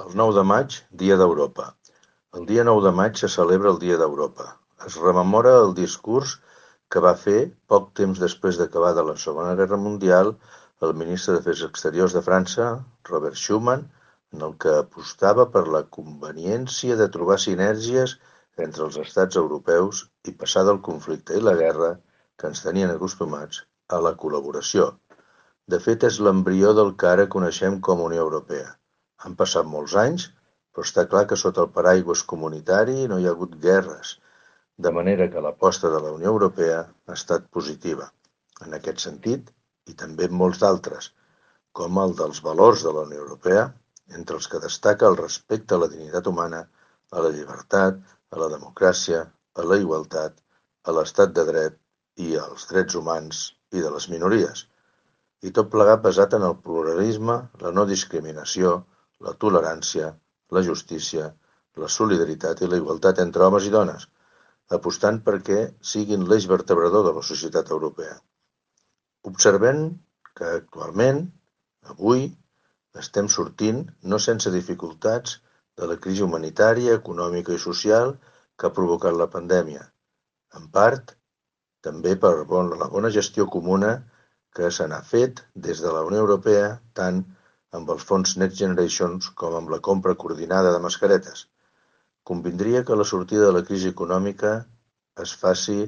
El nou de maig, dia d'Europa. El dia nou de maig se celebra el Dia d'Europa. Es rememora el discurs que va fer, poc temps després d'acabada la Segona Guerra Mundial, el ministre d'Afers Exteriors de França, Robert Schuman, en el que apostava per la conveniència de trobar sinergies entre els estats europeus i passar del conflicte i la guerra, que ens tenien acostumats, a la col·laboració. De fet, és l'embrió del que ara coneixem com Unió Europea. Han passat molts anys, però està clar que sota el paraigües comunitari no hi ha hagut guerres, de manera que l'aposta de la Unió Europea ha estat positiva. En aquest sentit, i també en molts d'altres, com el dels valors de la Unió Europea, entre els que destaca el respecte a la dignitat humana, a la llibertat, a la democràcia, a la igualtat, a l'estat de dret i als drets humans i de les minories. I tot plegat basat en el pluralisme, la no discriminació, la tolerància, la justícia, la solidaritat i la igualtat entre homes i dones, apostant perquè siguin l'eix vertebrador de la societat europea. Observem que actualment, avui, estem sortint, no sense dificultats, de la crisi humanitària, econòmica i social que ha provocat la pandèmia, en part també per la bona gestió comuna que se n'ha fet des de la Unió Europea tant amb els fons Next Generation com amb la compra coordinada de mascaretes. Convindria que la sortida de la crisi econòmica es faci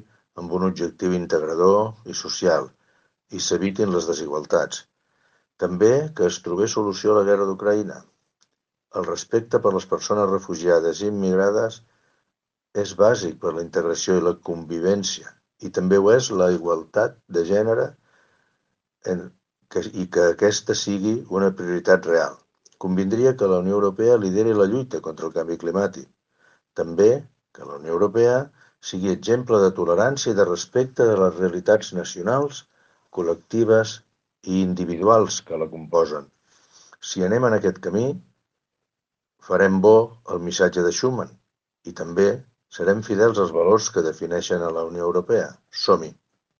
amb un objectiu integrador i social i s'evitin les desigualtats. També que es trobés solució a la guerra d'Ucraïna. El respecte per les persones refugiades i immigrades és bàsic per la integració i la convivència i també ho és la igualtat de gènere en i que aquesta sigui una prioritat real. Convindria que la Unió Europea lideri la lluita contra el canvi climàtic. També que la Unió Europea sigui exemple de tolerància i de respecte de les realitats nacionals, col·lectives i individuals que la composen. Si anem en aquest camí, farem bo el missatge de Schuman i també serem fidels als valors que defineixen a la Unió Europea. Som-hi!